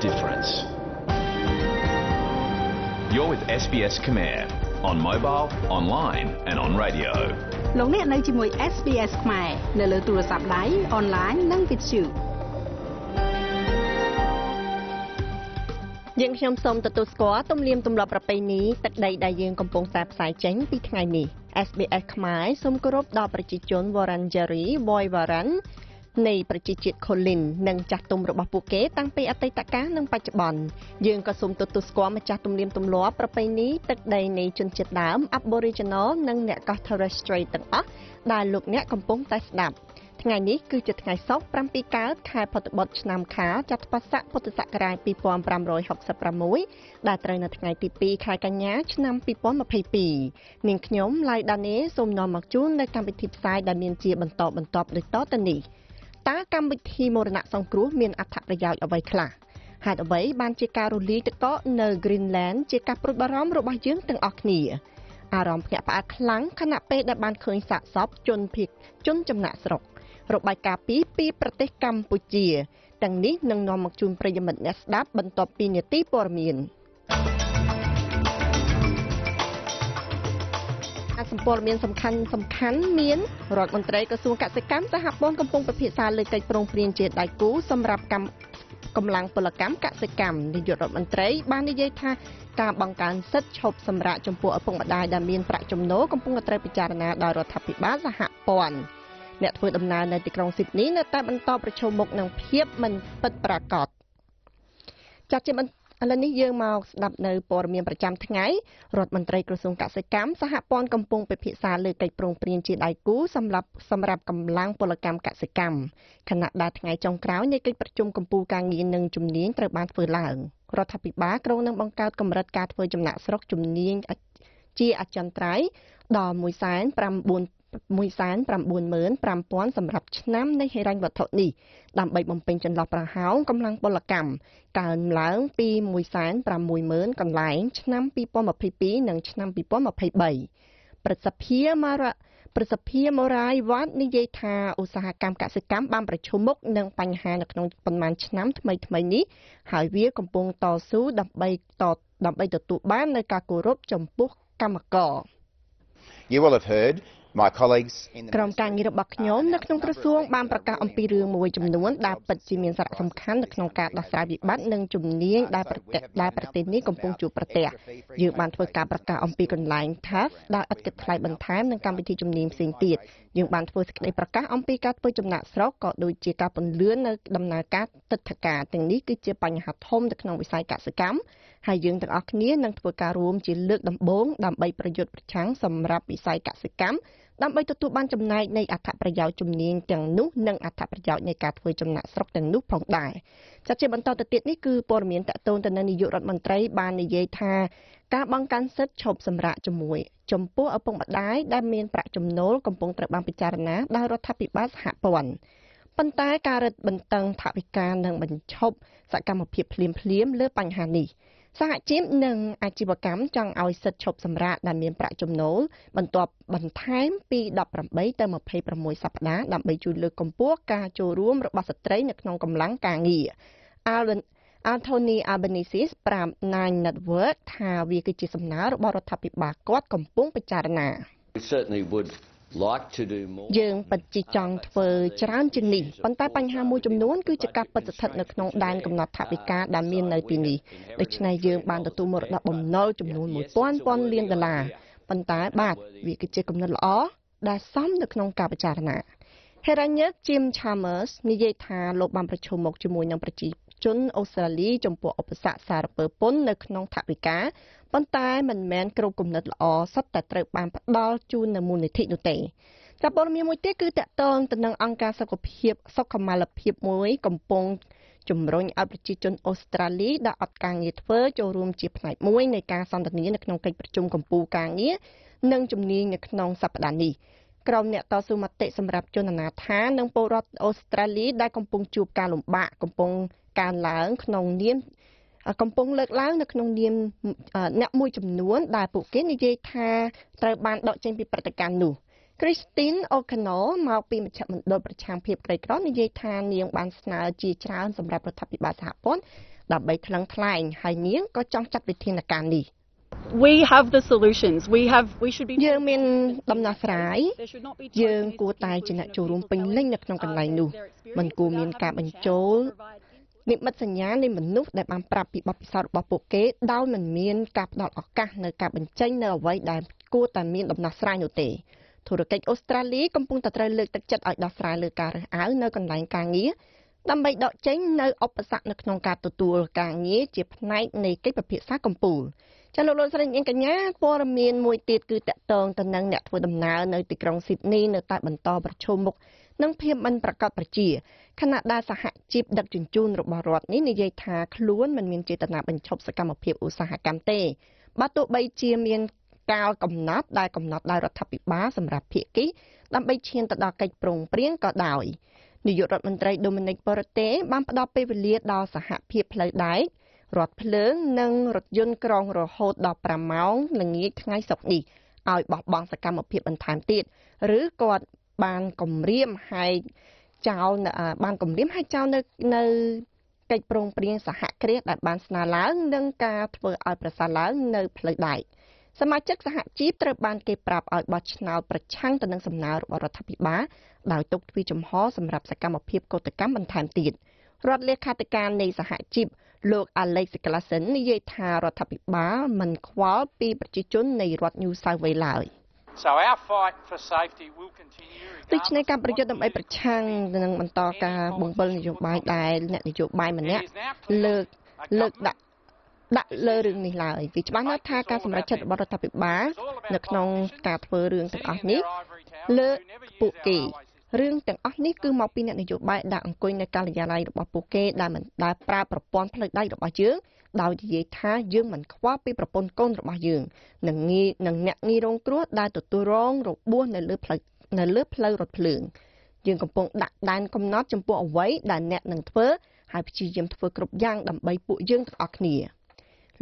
difference. You're with SBS Khmer on mobile, online and on radio. លោកអ្នកនៅជាមួយ SBS ខ្មែរនៅលើទូរស័ព្ទដៃអនឡាញនិងវិទ្យុយើងខ្ញុំសូមទទួលស្គាល់ទំនៀមទម្លាប់ប្រពៃណីទឹកដីដែលយើងកំពុងតែផ្សាយចេញពីថ្ងៃនេះ SBS ខ្មែរសូមគោរពដល់ប្រជាជន Wurundjeri Woiwurrung នៃប្រជាជាតិ Kulin និងចាស់ទុំរបស់ពួកគេតាំងពីអតីតកាលនិងបច្ចុប្បន្នយើងក៏សូមទទួលស្គាល់ម្ចាស់ទំនៀមទម្លាប់ប្រពៃណីទឹកដីនៃជនជាតិដើម Aboriginal និងអ្នកកោះ Torres Strait ទាំងអស់ដែលលោកអ្នកកំពុងតែស្ដាប់ថ្ងៃនេះគឺជាថ្ងៃសុក្រ7កើតខែផុតបុត្រឆ្នាំខាលចត្វាស័កពុទ្ធសករាជ2566ដែលត្រូវនៅថ្ងៃទី2ខែកញ្ញាឆ្នាំ2022នាងខ្ញុំឡៃដានេសូមនាំមកជូននៅកម្មវិធីផ្សាយដែលមានជាបន្តបន្ទាប់ដូចតទៅនេះ តើកម្មវិធីមរណៈសង្គ្រោះមានអត្ថប្រយោជន៍អ្វីខ្លះហេតុអ្វីបានជាការរលាយទឹកកកនៅ Greenland ជាការព្រួយបារម្ភរបស់យើងទាំងអស់គ្នាអារម្មណ៍ភ្ញាក់ផ្អើលខ្លាំងខណៈពេលដែលបានឃើញសាកសពជនភៀសជនចំណាក់ស្រុក របាយការណ៍ពីពីប្រទេសកម្ពុជាទាំងនេះនឹងនាំមកជូនប្រិយមិត្តអ្នកស្ដាប់បន្ទាប់ពីនាទីព័ត៌មាន អាសម្ព័ន្ធមានសំខាន់សំខាន់មានរដ្ឋមន្ត្រីក្រសួងកសិកម្មសហព័ន្ធកំពុងពិភាក្សាលើកិច្ចព្រមព្រៀងជាដៃគូសម្រាប់កម្មកម្លាំងពលកម្មកសិកម្មនាយករដ្ឋមន្ត្រីបាននិយាយថាការបង្កើនសិទ្ធិឈប់សម្រាកចំពោះឪពុកម្ដាយដែលមានប្រាក់ចំណូលកំពុងត្រូវពិចារណាដោយរដ្ឋាភិបាលសហព័ន្ធអ្នកធ្វើដំណើរនៅទីក្រុងស៊ីដនីនៅតែបន្តប្រឈមមុខនឹងភាពមិនពិតប្រាកដចាត់ជា ឥឡូវនេះយើងមកស្ដាប់នៅព័ត៌មានប្រចាំថ្ងៃរដ្ឋមន្ត្រីក្រសួងកសិកម្មសហព័ន្ធកំពុងពិភាក្សាលើកិច្ចព្រមព្រៀងជាដៃគូសម្រាប់សម្រាប់កម្លាំងពលកម្មកសិកម្មខណៈដែលថ្ងៃចុងក្រោយនៃកិច្ចប្រជុំកម្ពុជាការងារនិងជំនាញត្រូវបានធ្វើឡើងរដ្ឋាភិបាលក្រុងនឹងបង្កើតកម្រិតការធ្វើចំណាក់ស្រុកជំនាញជាអចិន្ត្រៃយ៍ដល់1.9 195,000សម្រាប់ឆ្នាំនៃហិរញ្ញវត្ថុនេះដើម្បីបំពេញចន្លោះប្រហោងកម្លាំងពលកម្មកើនឡើងពី160,000កន្លែងឆ្នាំ2022និងឆ្នាំ2023ប្រសិទ្ធភាពមារៈប្រសិទ្ធភាពមរ៉ាយវ៉ាត់និយាយថាឧស្សាហកម្មកសិកម្មបានប្រឈមមុខនឹងបញ្ហានៅក្នុងប៉ុន្មានឆ្នាំថ្មីថ្មីនេះហើយវាកំពុងតស៊ូដើម្បីតដើម្បីទទួលបាននូវការគោរពចំពោះកម្មករ You will have heard ក្រុមការងាររបស់ខ្ញុំនៅក្នុងក្រសួងបានប្រកាសអំពីរឿងមួយចំនួនដែលពិតជាមានសារៈសំខាន់នៅក្នុងការដោះស្រាយវិបត្តិនិងជំនាញដែលប្រទេសដែលប្រទេសនេះកំពុងជួបប្រទះយើងបានធ្វើការប្រកាសអំពីកន្លែង TAF ដែលឥតគិតថ្លៃបន្ថែមនិងកម្មវិធីជំនាញផ្សេងទៀតយើងបានធ្វើសេចក្តីប្រកាសអំពីការធ្វើចំណាក់ស្រុកក៏ដូចជាការពន្លឿននៅដំណើរការទឹកធការទាំងនេះគឺជាបញ្ហាធំនៅក្នុងវិស័យកសិកម្មហើយយើងទាំងអស់គ្នានឹងធ្វើការរួមជាលើកដំបូងដើម្បីប្រយុទ្ធប្រឆាំងសម្រាប់វិស័យកសិកម្ម ដើម្បីទទួលបានចំណែកនៃអត្ថប្រយោជន៍ជំនាញទាំងនោះនិងអត្ថប្រយោជន៍នៃការធ្វើចំណាក់ស្រុកទាំងនោះផងដែរចាត់ជាបន្តទៅទៀតនេះគឺព័ត៌មានតកតូនទៅនឹងនាយករដ្ឋមន្ត្រីបាននិយាយថាការបង្កើនសិទ្ធិឈប់សម្រាកជាមួយចំពោះឪពុកម្ដាយដែលមានប្រាក់ចំណូលកំពុងត្រូវបានពិចារណាដោយរដ្ឋាភិបាលសហព័ន្ធប៉ុន្តែការរឹតបន្តឹងថវិកានឹងបញ្ឈប់សកម្មភាពភ្លាមៗលើបញ្ហានេះ សហជីពនិងអាជីវកម្មចង់ឲ្យសិទ្ធិឈប់សម្រាកដែលមានប្រាក់ចំណូលបន្ទាប់បន្ថែមពី18ទៅ26សប្តាហ៍ដើម្បីជួយលើកកម្ពស់ការចូលរួមរបស់ស្ត្រីនៅក្នុងកម្លាំងការងារ Alvin Anthony Albanese ប្រាប់ Nine Network ថាវាគឺជាសំណើរបស់រដ្ឋាភិបាលគាត់កំពុងពិចារណា We certainly would យើងពិតជាចង់ធ្វើច្រើនជាងនេះប៉ុន្តែបញ្ហាមួយចំនួនគឺជាការពិតស្ថិតនៅក្នុងដែនកំណត់ថវិកាដែលមាននៅទីនេះដូច្នេះយើងបានទទួលមរតកបំណុលចំនួន1000ពាន់លានដុល្លារប៉ុន្តែបាទវាគឺជាគំនិតល្អដែលសមនៅក្នុងការពិចារណា Heranyck Jim Chalmers និយាយថាលោកបានប្រជុំមុខជាមួយនឹងប្រជា ជនអូស្ត្រាលីចំពោះឧបសគ្គសារពើពន្ធនៅក្នុងថវិកាប៉ុន្តែមិនមែនគ្រប់គំនិតល្អសុទ្ធតែត្រូវបានផ្ដល់ជូននៅមូលនិធិនោះទេចាប់ព័ត៌មានមួយទៀតគឺតកតងទៅនឹងអង្គការសុខភាពសុខុមាលភាពមួយកំពុងជំរុញឲ្យប្រជាជនអូស្ត្រាលីដែលអត់ការងារធ្វើចូលរួមជាផ្នែកមួយនៃការសន្ទនានៅក្នុងកិច្ចប្រជុំកម្ពុជាការងារនិងជំនាញនៅក្នុងសប្តាហ៍នេះក្រុមអ្នកតស៊ូមតិសម្រាប់ជនអនាថានិងពលរដ្ឋអូស្ត្រាលីដែលកំពុងជួបការលំបាកកំពុង កើនឡើងក្នុងនាមកំពុងលើកឡើងនៅក្នុងនាមអ្នកមួយចំនួន ដែលពួកគេនិយាយថាត្រូវបានដកចេញពីព្រឹត្តិការណ៍នោះ Christine O'Connell មកពីមជ្ឈមណ្ឌលប្រឆាំងភាពក្រីក្រនិយាយថានាងបានស្នើជាច្រើនសម្រាប់រដ្ឋាភិបាលសហព័ន្ធដើម្បីថ្លឹងថ្លែងហើយនាងក៏ចង់ចាត់វិធានការនេះ We have the solutions. We have we should be យើងមានដំណោះស្រាយយើងគួរតែជាអ្នកចូលរួមពេញលេញនៅក្នុងកន្លែងនោះមិនគួរមានការបញ្ចូល និមិត្តសញ្ញានៃមនុស្សដែលបានប្រាប់ពីបទពិសោធន៍របស់ពួកគេដោយមិនមានការផ្ដល់ឱកាសនៅការបញ្ចេញនៅអ្វីដែលគួរតែមានដំណោះស្រាយនោះទេធុរកិច្ចអូស្ត្រាលីកំពុងតែត្រូវលើកទឹកចិត្តឲ្យដោះស្រាយលើការរើសអើងនៅកន្លែងការងារដើម្បីដកចេញនៅឧបសគ្គនៅក្នុងការទទួលការងារជាផ្នែកនៃកិច្ចពិភាក្សាកម្ពុជា ចាលោកលោកស្រីនាងកញ្ញាព័ត៌មានមួយទៀតគឺតកតងទៅនឹងអ្នកធ្វើដំណើរនៅទីក្រុងស៊ីដនីនៅតែបន្តប្រឈមមុខនឹងភាពមិនប្រកបប្រជាខណៈដែលសហជីពដឹកជញ្ជូនរបស់រដ្ឋនេះនិយាយថាខ្លួនមិនមានចេតនាបញ្ឈប់សកម្មភាពឧស្សាហកម្មទេបើទោះបីជាមានកាលកំណត់ដែលកំណត់ដោយរដ្ឋាភិបាលសម្រាប់ភាគីដើម្បីឈានទៅដល់កិច្ចប្រឹងប្រែងក៏ដោយនាយករដ្ឋមន្ត្រីដូមីនិកប៉ូរ៉ាតេបានផ្ដល់ពេលវេលាដល់សហភាពផ្លូវដែក រថភ្លើងនិងរថយន្តក្រងរហូតដល់5ម៉ោងល្ងាចថ្ងៃសុក្រនេះឲ្យបោះបង់សកម្មភាពបន្ថែមទៀតឬគាត់បានគម្រាមឲ្យចោលបានគម្រាមឲ្យចោលនៅនៅកិច្ចប្រឹងប្រែងសហគ្រាសដែលបានស្នើឡើងនឹងការធ្វើឲ្យប្រសើរឡើងនៅផ្លូវដែកសមាជិកសហជីពត្រូវបានគេប្រាប់ឲ្យបោះឆ្នោតប្រឆាំងទៅនឹងសំណើរបស់រដ្ឋាភិបាលដោយទុកទ្វីចំហសម្រាប់សកម្មភាពកោតកម្មបន្ថែមទៀតរដ្ឋលេខាធិការនៃសហជីព លោក Alex Klassen និយាយថារដ្ឋាភិបាលមិនខ្វល់ពីប្រជាជននៃរដ្ឋ New South Wales ឡើយ។ So our fight for safety will continue ដូច្នេះការប្រយុទ្ធដើម្បីប្រឆាំងនឹងបន្តការបង្វិលនយោបាយដែលអ្នកនយោបាយម្នាក់លើកលើកដាក់ដាក់លើរឿងនេះឡើយវាច្បាស់ណាស់ថាការសម្រេចចិត្តរបស់រដ្ឋាភិបាលនៅក្នុងការធ្វើរឿងទាំងអស់នេះលើពួកគេ រឿងទាំងអស់នេះគឺមកពីអ្នកនយោបាយដាក់អង្គុយនៅការិយាល័យរបស់ពួកគេដែលមិនដែលប្រើប្រព័ន្ធផ្លូវដែករបស់យើងដោយនិយាយថាយើងមិនខ្វល់ពីប្រពន្ធកូនរបស់យើងនឹងងាយនឹងអ្នកងាយរងគ្រោះដែលទទួលរងរបួសនៅលើផ្លូវនៅលើផ្លូវរថភ្លើងយើងកំពុងដាក់ដែនកំណត់ចំពោះអ្វីដែលអ្នកនឹងធ្វើហើយព្យាយាមធ្វើគ្រប់យ៉ាងដើម្បីពួកយើងទាំងអស់គ្នា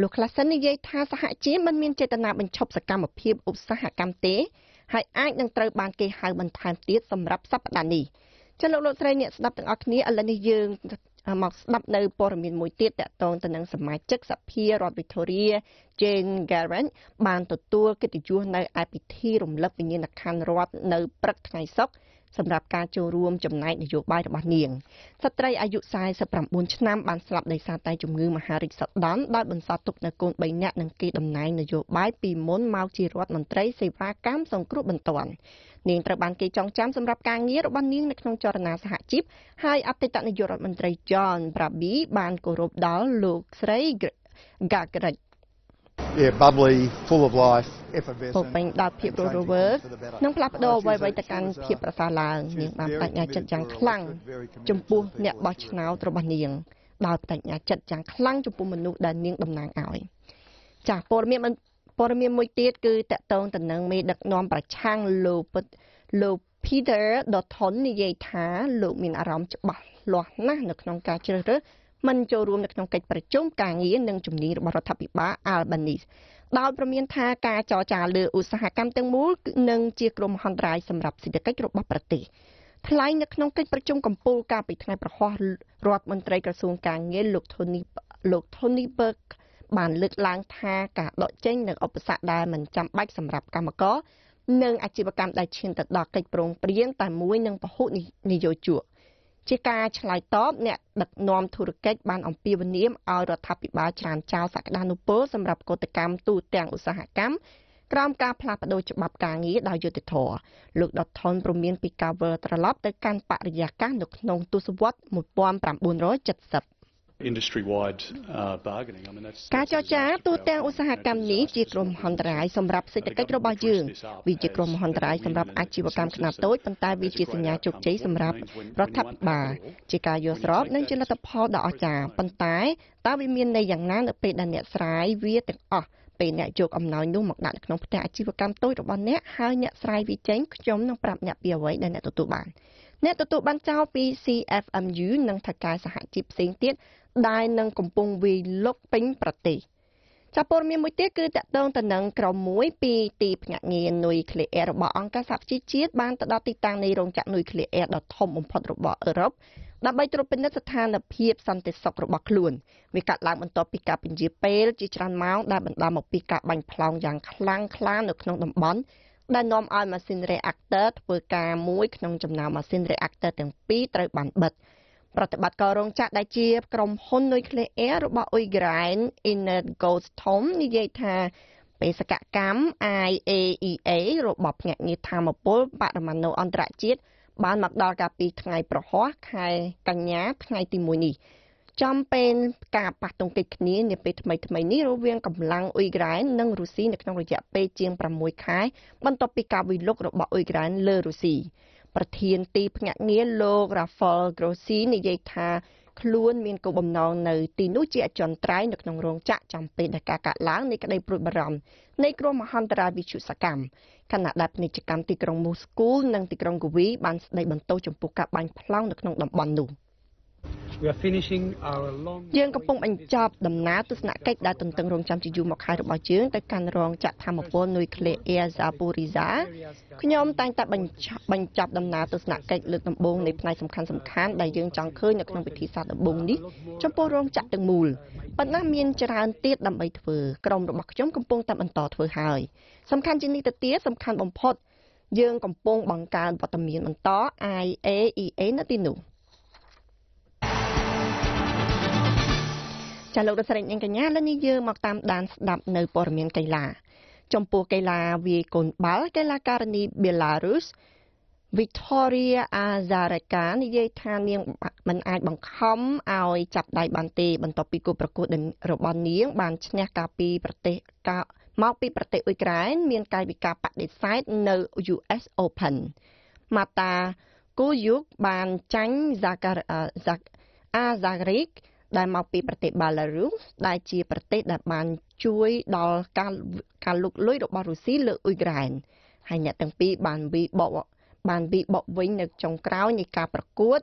លោកក្លាសិននិយាយថាសហជីពមិនមានចេតនាបញ្ឈប់សកម្មភាពឧស្សាហកម្មទេ ហើយអាចនឹងត្រូវបានគេហៅបន្ថែមទៀតសម្រាប់សប្តាហ៍នេះចលនាលោកស្រីអ្នកស្ដាប់ទាំងអស់គ្នាឥឡូវនេះយើងមកស្ដាប់នៅព័ត៌មានមួយទៀតតកតងទៅនឹងសមាជិកសភារដ្ឋ Victoria Jane Garrett បានទទួលកិត្តិយសនៅឯពិធីរំលឹកវិញ្ញាណក្ខន្ធរដ្ឋនៅព្រឹកថ្ងៃសុក្រ សម្រាប់ការចូលរួមចំណែកនយោបាយរបស់នាងស្ត្រីអាយុ49ឆ្នាំបានស្លាប់ដោយសារតែជំងឺមហារីកសដន់ដោយបន្សល់ទុកនៅកូន3នាក់និងគេតំណែងនយោបាយពីមុនមកជារដ្ឋមន្ត្រីសេវាកម្មសង្គ្រោះបន្ទាន់នាងត្រូវបានគេចងចាំសម្រាប់ការងាររបស់នាងនៅក្នុងចលនាសហជីពហើយអតីតនាយករដ្ឋមន្ត្រី John Braby បានគោរពដល់លោកស្រី Garrett yeah bubbly full of life ពោពេញដោយភាពរស់រវើកនិងផ្លាស់ប្ដូរអ្វីៗទៅកាន់ភាពប្រសើរឡើងនាងបានបញ្ញាចិត្តយ៉ាងខ្លាំងចំពោះអ្នកបោះឆ្នោតរបស់នាងដោយបញ្ញាចិត្តយ៉ាងខ្លាំងចំពោះមនុស្សដែលនាងតំណាងឲ្យចាស់ព័ត៌មានព័ត៌មានមួយទៀតគឺតកតងទៅនឹងមេដឹកនាំប្រឆាំងលោកលោក Peter Dutton និយាយថាលោកមានអារម្មណ៍ច្បាស់លាស់ណាស់នៅក្នុងការជ្រើសរើស មិនចូលរួមនៅក្នុងកិច្ចប្រជុំការងារនិងជំនាញរបស់រដ្ឋាភិបាល Albanese ដោយប្រមានថាការចរចាលើឧស្សាហកម្មទាំងមូលនឹងជាគ្រោះមហន្តរាយសម្រាប់សេដ្ឋកិច្ចរបស់ប្រទេសថ្លែងនៅក្នុងកិច្ចប្រជុំកម្ពុជាកាលពីថ្ងៃប្រហោះរដ្ឋមន្ត្រីក្រសួងការងារលោក Tony លោក Tony Burke បានលើកឡើងថាការដកចេញនៅឧបសគ្គដែលមិនចាំបាច់សម្រាប់កម្មករនិងអាជីវកម្មដែលឈានទៅដល់កិច្ចប្រឹងប្រែងតែមួយនឹងពហុនយោជក ជាការឆ្លើយតបអ្នកដឹកនាំធុរកិច្ចបានអំពាវនាវឲ្យរដ្ឋាភិបាលច្រានចោលសក្តានុពលសម្រាប់កតកម្មទូទាំងឧស្សាហកម្មក្រោមការផ្លាស់ប្តូរច្បាប់ការងារដោយយុត្តិធម៌លោកដុតថនព្រមានពីការវិលត្រឡប់ទៅកាន់បរិយាកាសនៅក្នុងទសវត្ស1970 industry wide uh bargaining I mean that's ការចរចាទូទាំងឧស្សាហកម្មនេះជាក្រុមមហន្តរាយសម្រាប់សេដ្ឋកិច្ចរបស់យើងវាជាក្រុមមហន្តរាយសម្រាប់អាជីវកម្មខ្នាតតូចប៉ុន្តែវាជាសញ្ញាជោគជ័យសម្រាប់រដ្ឋាភិបាលជាការយល់ស្របនិងជាលទ្ធផលដ៏អស្ចារ្យប៉ុន្តែតើវាមានន័យយ៉ាងណានៅពេលដែលអ្នកស្រាយវាទាំងអស់ពេលអ្នកយកអំណោយនោះមកដាក់នៅក្នុងផ្ទះអាជីវកម្មតូចរបស់អ្នកហើយអ្នកស្រាយវាចេញខ្ញុំនឹងប្រាប់អ្នកពីអ្វីដែលអ្នកទទួលបានអ្នកទទួលបានចោលពី CFMU និងថៅកែសហជីពផ្សេងទៀត ដែលនឹងកំពុងវាយលុកពេញប្រទេសចាព័ត៌មានមួយទៀតគឺតកតងទៅនឹងក្រុមមួយពីទីភ្នាក់ងារនុយក្លេអ៊ែររបស់អង្គការសហប្រជាជាតិបានទៅដល់ទីតាំងនៃរោងចក្រនុយក្លេអ៊ែរដ៏ធំបំផុតរបស់អឺរ៉ុបដើម្បីត្រួតពិនិត្យស្ថានភាពសន្តិសុខរបស់ខ្លួនវាកាត់ឡើងបន្ទាប់ពីការពន្យាពេលជាច្រើនម៉ោងដែលបណ្ដាលមកពីការបាញ់ផ្លោងយ៉ាងខ្លាំងក្លានៅក្នុងតំបន់ដែលនាំឲ្យម៉ាស៊ីន reactor ធ្វើការមួយក្នុងចំណោមម៉ាស៊ីន reactor ទាំងពីរត្រូវបានបិទ ប្រតិបត្តិការរោងចក្រដែលជាក្រុមហ៊ុននុយក្លេអ៊ែររបស់ Ukraine Energoatom និយាយថាបេសកកម្ម IAEA របស់ភ្នាក់ងារធម្មពលបរមាណុអន្តរជាតិបានមកដល់កាលពីថ្ងៃប្រហ័សខែកញ្ញាថ្ងៃទី1នេះចំពេលការប៉ះទង្គិចគ្នានាពេលថ្មីថ្មីនេះរវាងកម្លាំងអ៊ុយក្រែននិងរុស្ស៊ីនៅក្នុងរយៈពេលជាង6ខែបន្ទាប់ពីការវិលុករបស់អ៊ុយក្រែនលើរុស្ស៊ី ប្រធានទីភ្នាក់ងារលោក Rafael Grossi និយាយថាខ្លួនមានគោលបំណងនៅទីនោះជាអចិន្ត្រៃយ៍នៅក្នុងរោងចក្រចំពេលដែលការកាត់ឡើងនៃក្តីព្រួយបារម្ភនៃគ្រោះមហន្តរាយវិទ្យុសកម្មខណៈដែលពាណិជ្ជកម្មទីក្រុងមូស្គូនិងទីក្រុងគូវីបានស្ដីបន្ទោសចំពោះការបាញ់ប្លង់នៅក្នុងតំបន់នោះ។ We are finishing our long យើងកំពុងបញ្ចប់ដំណើរទស្សនកិច្ចដែលទន្ទឹងរង់ចាំជាយូរមកហើយរបស់យើងទៅកាន់រោងចក្រធម្មពលនុយក្លេអ៊ែរ Zaporizhzhia ខ្ញុំតែងតែបញ្ចប់បញ្ចប់ដំណើរទស្សនកិច្ចលើកដំបូងនៃផ្នែកសំខាន់សំខាន់ដែលយើងចង់ឃើញនៅក្នុងពិធីសាស្ត្រដំបូងនេះចំពោះរោងចក្រទាំងមូលប៉ុន្តែមានច្រើនទៀតដើម្បីធ្វើក្រុមរបស់ខ្ញុំកំពុងតែបន្តធ្វើហើយសំខាន់ជាងនេះទៅទៀតសំខាន់បំផុតយើងកំពុងបង្កើនវត្តមានបន្ត IAEA នៅទីនោះ ចាលោកដស្រីនាងកញ្ញាឥឡូវនេះយើងមកតាមដានស្ដាប់នៅព័ត៌មានកីឡាចំពោះកីឡាវាយកូនបាល់កីឡាការិនី Belarus Victoria Azarenka និយាយថានាងមិនអាចបង្ខំឲ្យចាប់ដៃបានទេបន្ទាប់ពីគូប្រកួតរបស់នាង បានឈ្នះការពីប្រទេសកាមកពីប្រទេសអ៊ុយក្រែនមានកាយវិការបដិសេធនៅ US Open ម៉ាតាគូយុកបានចាញ់ Zakar Azarik ដែលមកពីប្រទេសបាឡារុសដែលជាប្រទេសដែលបានជួយដល់ការការលុកលុយរបស់រុស្ស៊ីលើអ៊ុយក្រែនហើយអ្នកទាំងពីរបានវិបកបានវិបកវិញនៅចុងក្រោយនៃការប្រកួត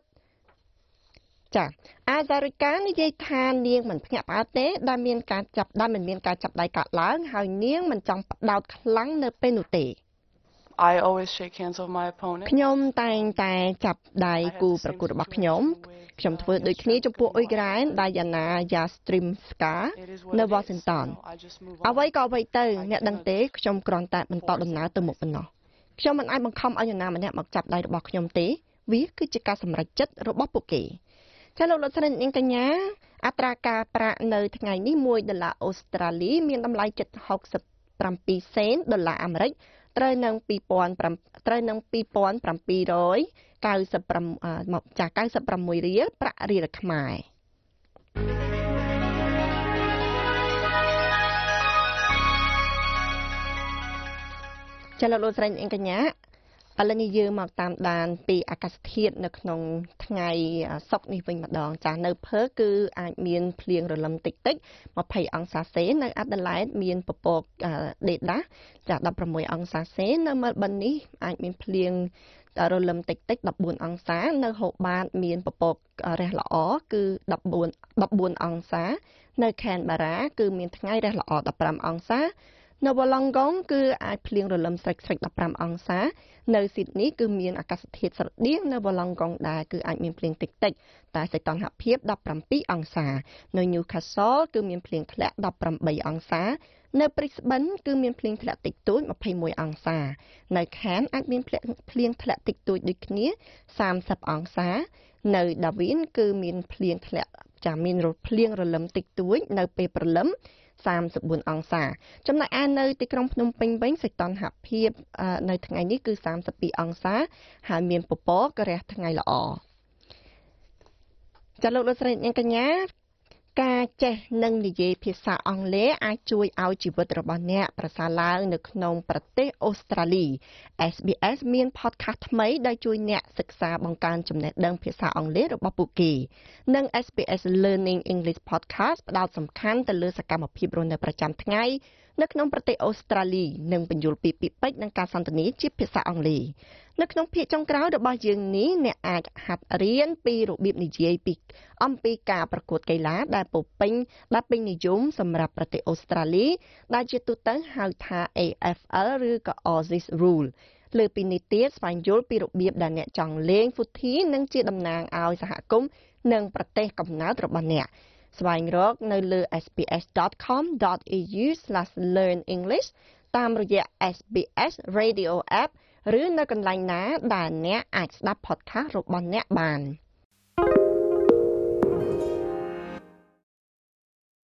ចាអាសារិកានិយាយថានាងមិនភ្ញាក់ផ្អើលទេដែលមានការចាប់ដែលមិនមានការចាប់ដៃកាត់ឡើងហើយនាងមិនចង់ផ្ដោតខ្លាំងនៅពេលនោះទេ I always shake hands with my opponent ខ្ញុំតែងតែចាប់ដៃគូប្រកួតរបស់ខ្ញុំខ្ញុំធ្វើដូចគ្នាចំពោះអ៊ុយក្រែន Diana Yastrimska នៅ Washington អ្វីក៏អ្វីទៅអ្នកដឹងទេខ្ញុំគ្រាន់តែបន្តដំណើរទៅមុខប៉ុណ្ណោះខ្ញុំមិនអាចបង្ខំឲ្យនរណាម្នាក់មកចាប់ដៃរបស់ខ្ញុំទេ វាគឺជាការសម្រេចចិត្តរបស់ពួកគេចាលោកលោកស្រីនាងកញ្ញាអត្រាការប្រាក់នៅថ្ងៃនេះ1ដុល្លារអូស្ត្រាលី មានតម្លៃ767សេនដុល្លារអាមេរិក ត្រូវនឹង2005ត្រូវនឹង2700 95មកចា96រៀលប្រាក់រៀលខ្មែរចាលោកលោកស្រីអង្កញ្ញា ឥឡូវនេះយើងមកតាមដានពីអាកាសធាតុនៅក្នុងថ្ងៃសុក្រនេះវិញម្ដងចានៅភើគឺអាចមានភ្លៀងរលឹមតិចតិច20អង្សាសេនៅអាដាលេដមានពពកដេដាចា16អង្សាសេនៅមែលប៊ននេះអាចមានភ្លៀងរលឹមតិចតិច14អង្សា នៅហូបាត មានពពករះល្អគឺ14 14អង្សា នៅខេនបារ៉ាគឺមានថ្ងៃរះល្អ15អង្សា នៅវ៉ាឡង់កុងគឺអាចភ្លៀងរលឹមស្រិចស្រិច15អង្សា នៅស៊ីដនីគឺមានអាកាសធាតុស្រដៀងនៅវ៉ាឡង់កុងដែរគឺអាចមានភ្លៀងតិចតិចតែសីតុណ្ហភាព17អង្សា នៅ Newcastle គឺមានភ្លៀងធ្លាក់18អង្សានៅ Brisbane គឺមានភ្លៀងធ្លាក់តិចតួច21អង្សា នៅ Cairns អាចមានភ្លៀងភ្លៀងធ្លាក់តិចតួចដូចគ្នា30អង្សា នៅ Darwin គឺមានភ្លៀងធ្លាក់ចាមានភ្លៀងរលឹមតិចតួចនៅពេលព្រលឹម 34អង្សា ចំណែកឯនៅទីក្រុងភ្នំពេញវិញសីតុណ្ហភាពនៅថ្ងៃនេះគឺ32អង្សា ហើយមានពពករះថ្ងៃល្អចាលោកលោកស្រីអ្នកកញ្ញា ការចេះនិងនិយាយភាសាអង់គ្លេសអាចជួយឲ្យជីវិតរបស់អ្នកប្រសើរឡើងនៅក្នុងប្រទេសអូស្ត្រាលី SBS មាន podcast ថ្មីដែលជួយអ្នកសិក្សាបង្កើនចំណេះដឹងភាសាអង់គ្លេសរបស់ពួកគេនិង SBS Learning English Podcast ផ្ដោតសំខាន់ទៅលើសកម្មភាពរស់នៅប្រចាំថ្ងៃនៅក្នុងប្រទេសអូស្ត្រាលីនិងបញ្យលពីពាក្យពេចន៍និងការសន្ទនាជាភាសាអង់គ្លេស នៅក្នុងភាគចុងក្រោយរបស់យើងនេះអ្នកអាចហាត់រៀនពីរបៀបនិយាយពីអំពីការប្រកួតកីឡាដែលពោពេញដែលពេញនិយមសម្រាប់ប្រទេសអូស្ត្រាលី ដែលជាទូទៅហៅថា AFL ឬក៏ Aussies Rule លើពីនេះទៀតស្វែងយល់ពីរបៀបដែលអ្នកចង់លេងហ្វូធីនិងជាតំណាងឲ្យសហគមន៍និងប្រទេសកំណើតរបស់អ្នកស្វែងរកនៅលើ sps.com.au/learnenglish តាមរយៈ SBS Radio App ឬនៅកន្លែងណាដែលអ្នកអាចស្ដាប់ podcast របស់អ្នកបាន។